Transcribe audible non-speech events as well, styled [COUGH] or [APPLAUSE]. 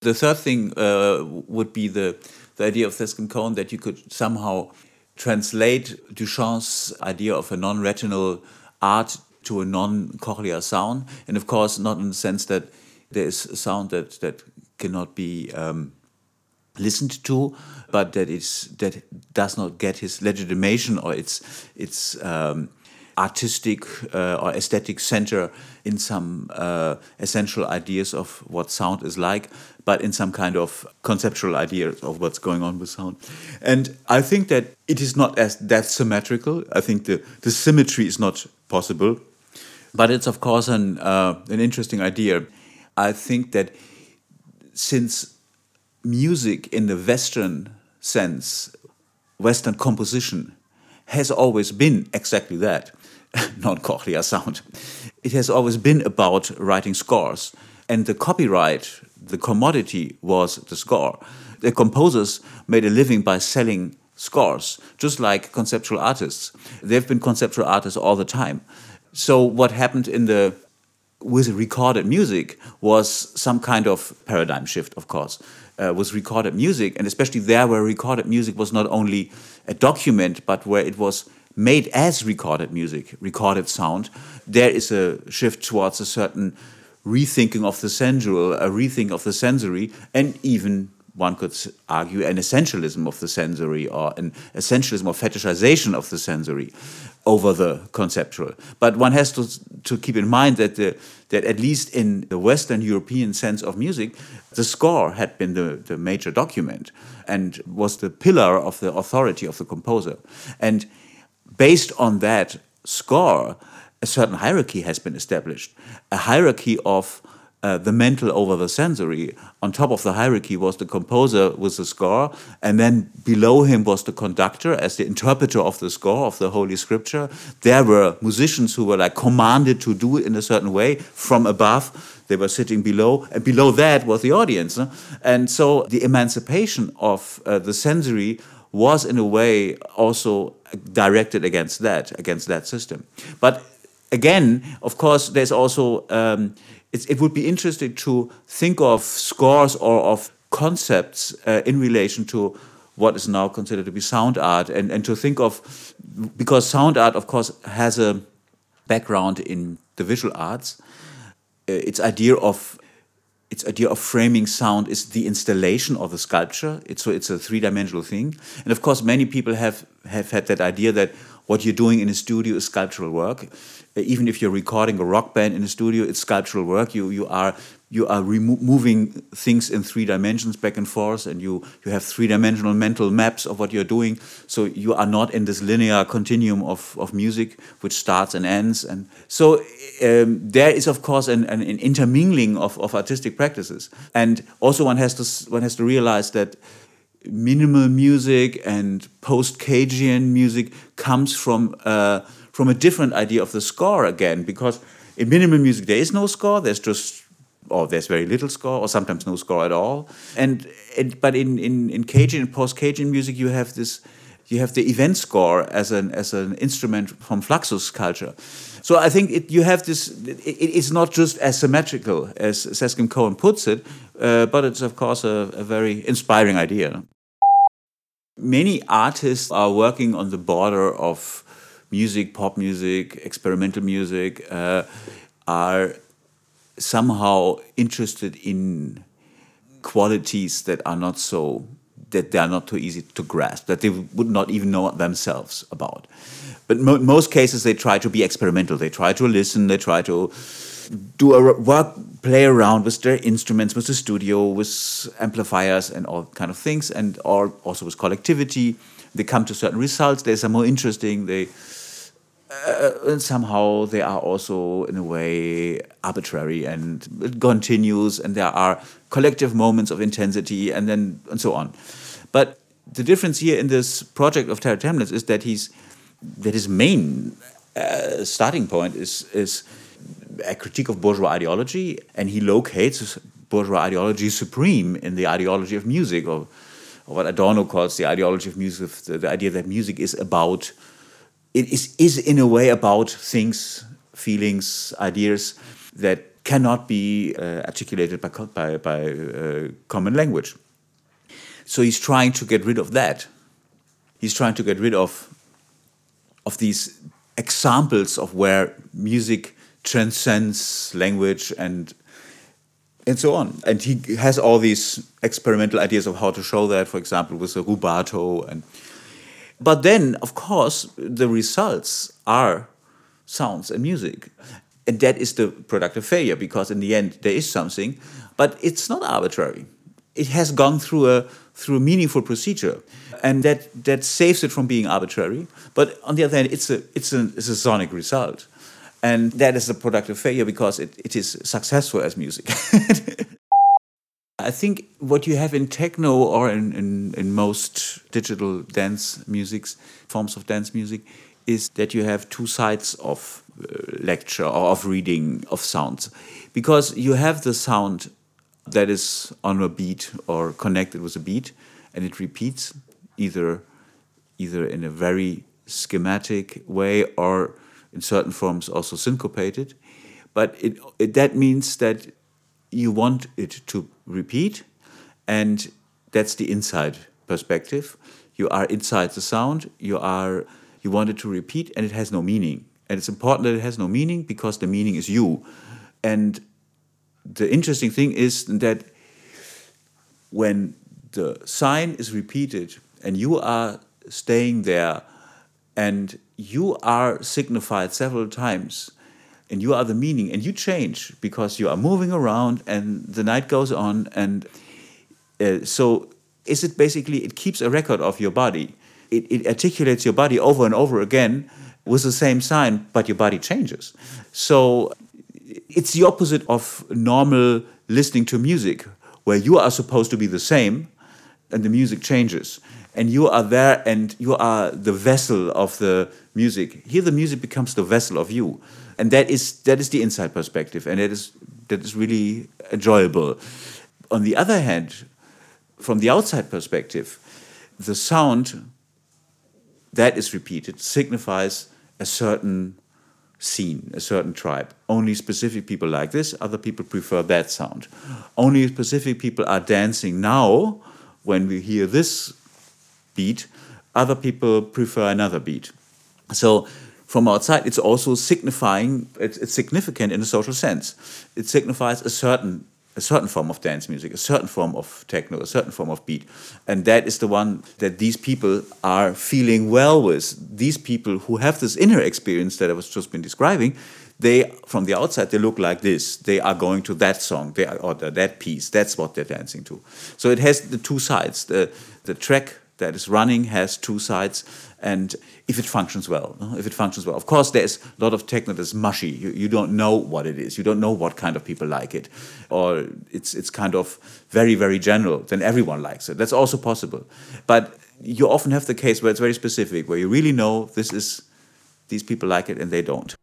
The third thing uh, would be the, the idea of Seth Kim-Cohen that you could somehow translate Duchamp's idea of a non retinal art to a non cochlear sound. And of course, not in the sense that there is a sound that, that cannot be um, listened to, but that is that does not get his legitimation or its its um, artistic uh, or aesthetic center in some uh, essential ideas of what sound is like, but in some kind of conceptual idea of what's going on with sound. And I think that it is not as that symmetrical. I think the, the symmetry is not possible, but it's of course an uh, an interesting idea. I think that since music in the Western sense, Western composition, has always been exactly that [LAUGHS] non cochlear sound. It has always been about writing scores, and the copyright, the commodity was the score. The composers made a living by selling scores, just like conceptual artists. They've been conceptual artists all the time. So, what happened in the with recorded music was some kind of paradigm shift, of course uh, was recorded music, and especially there where recorded music was not only a document, but where it was made as recorded music, recorded sound, there is a shift towards a certain rethinking of the sensual, a rethink of the sensory, and even one could argue an essentialism of the sensory or an essentialism or fetishization of the sensory over the conceptual. But one has to, to keep in mind that, the, that at least in the Western European sense of music, the score had been the, the major document and was the pillar of the authority of the composer. And based on that score, a certain hierarchy has been established, a hierarchy of uh, the mental over the sensory. On top of the hierarchy was the composer with the score, and then below him was the conductor as the interpreter of the score of the Holy Scripture. There were musicians who were like commanded to do it in a certain way from above. They were sitting below, and below that was the audience. And so the emancipation of uh, the sensory was, in a way, also directed against that, against that system. But again, of course, there's also um, it would be interesting to think of scores or of concepts uh, in relation to what is now considered to be sound art and, and to think of because sound art of course has a background in the visual arts. Uh, its idea of its idea of framing sound is the installation of the sculpture. It's so it's a three-dimensional thing. And of course many people have have had that idea that what you're doing in a studio is sculptural work. Even if you're recording a rock band in a studio, it's sculptural work. You you are you are moving things in three dimensions back and forth, and you you have three dimensional mental maps of what you're doing. So you are not in this linear continuum of of music which starts and ends. And so um, there is of course an, an, an intermingling of, of artistic practices, and also one has to one has to realize that minimal music and post-Cagean music comes from uh, from a different idea of the score again, because in minimal music there is no score. There's just or there's very little score, or sometimes no score at all. And, and but in in in Cagean and post Cagean music, you have this you have the event score as an as an instrument from Fluxus culture. So I think it, you have this. It, it's not just as symmetrical as Seth Kim-Cohen puts it, uh, but it's of course a, a very inspiring idea. Many artists are working on the border of music, pop music, experimental music, uh, are somehow interested in qualities that are not so that they are not too easy to grasp, that they would not even know themselves about. But mo most cases, they try to be experimental. They try to listen. They try to do a work, play around with their instruments, with the studio, with amplifiers, and all kind of things, and or also with collectivity. They come to certain results. They are more interesting. They uh, and somehow they are also in a way arbitrary and it continues and there are collective moments of intensity and then and so on but the difference here in this project of Terre Thaemlitz is that he's that his main uh, starting point is is a critique of bourgeois ideology and he locates bourgeois ideology supreme in the ideology of music or, or what Adorno calls the ideology of music the, the idea that music is about it is, is in a way about things, feelings, ideas that cannot be uh, articulated by, by, by uh, common language. So he's trying to get rid of that. He's trying to get rid of, of these examples of where music transcends language and and so on. And he has all these experimental ideas of how to show that, for example, with the rubato. And but then, of course, the results are sounds and music, and that is the productive failure because in the end there is something, but it's not arbitrary. It has gone through a through a meaningful procedure, and that that saves it from being arbitrary. But on the other hand, it's a it's a, it's a sonic result. And that is a productive failure because it, it is successful as music. [LAUGHS] I think what you have in techno or in, in, in most digital dance musics, forms of dance music, is that you have two sides of uh, lecture or of reading of sounds. Because you have the sound that is on a beat or connected with a beat and it repeats either either in a very schematic way or in certain forms also syncopated. But it, it, that means that you want it to repeat, and that's the inside perspective. You are inside the sound. You are you want it to repeat, and it has no meaning. And it's important that it has no meaning because the meaning is you. And the interesting thing is that when the sign is repeated and you are staying there and you are signified several times and you are the meaning and you change because you are moving around and the night goes on and uh, so is it basically it keeps a record of your body. It, it articulates your body over and over again with the same sign but your body changes. So it's the opposite of normal listening to music where you are supposed to be the same and the music changes and you are there and you are the vessel of the music. Here the music becomes the vessel of you. And that is that is the inside perspective and that is that is really enjoyable. On the other hand from the outside perspective the sound that is repeated signifies a certain scene a certain tribe. Only specific people like this other people prefer that sound. Only specific people are dancing now when we hear this beat, other people prefer another beat. So from outside, it's also signifying, it's, it's significant in a social sense. It signifies a certain a certain form of dance music, a certain form of techno, a certain form of beat. And that is the one that these people are feeling well with. These people who have this inner experience that I was just been describing, they from the outside they look like this. They are going to that song, they are, or that piece. That's what they're dancing to. So it has the two sides. The the track that is running has two sides and if it functions well if it functions well. Of course there's a lot of techno that's mushy. You, you don't know what it is. You don't know what kind of people like it. Or it's it's kind of very very general then everyone likes it. That's also possible. But you often have the case where it's very specific where you really know this is these people like it and they don't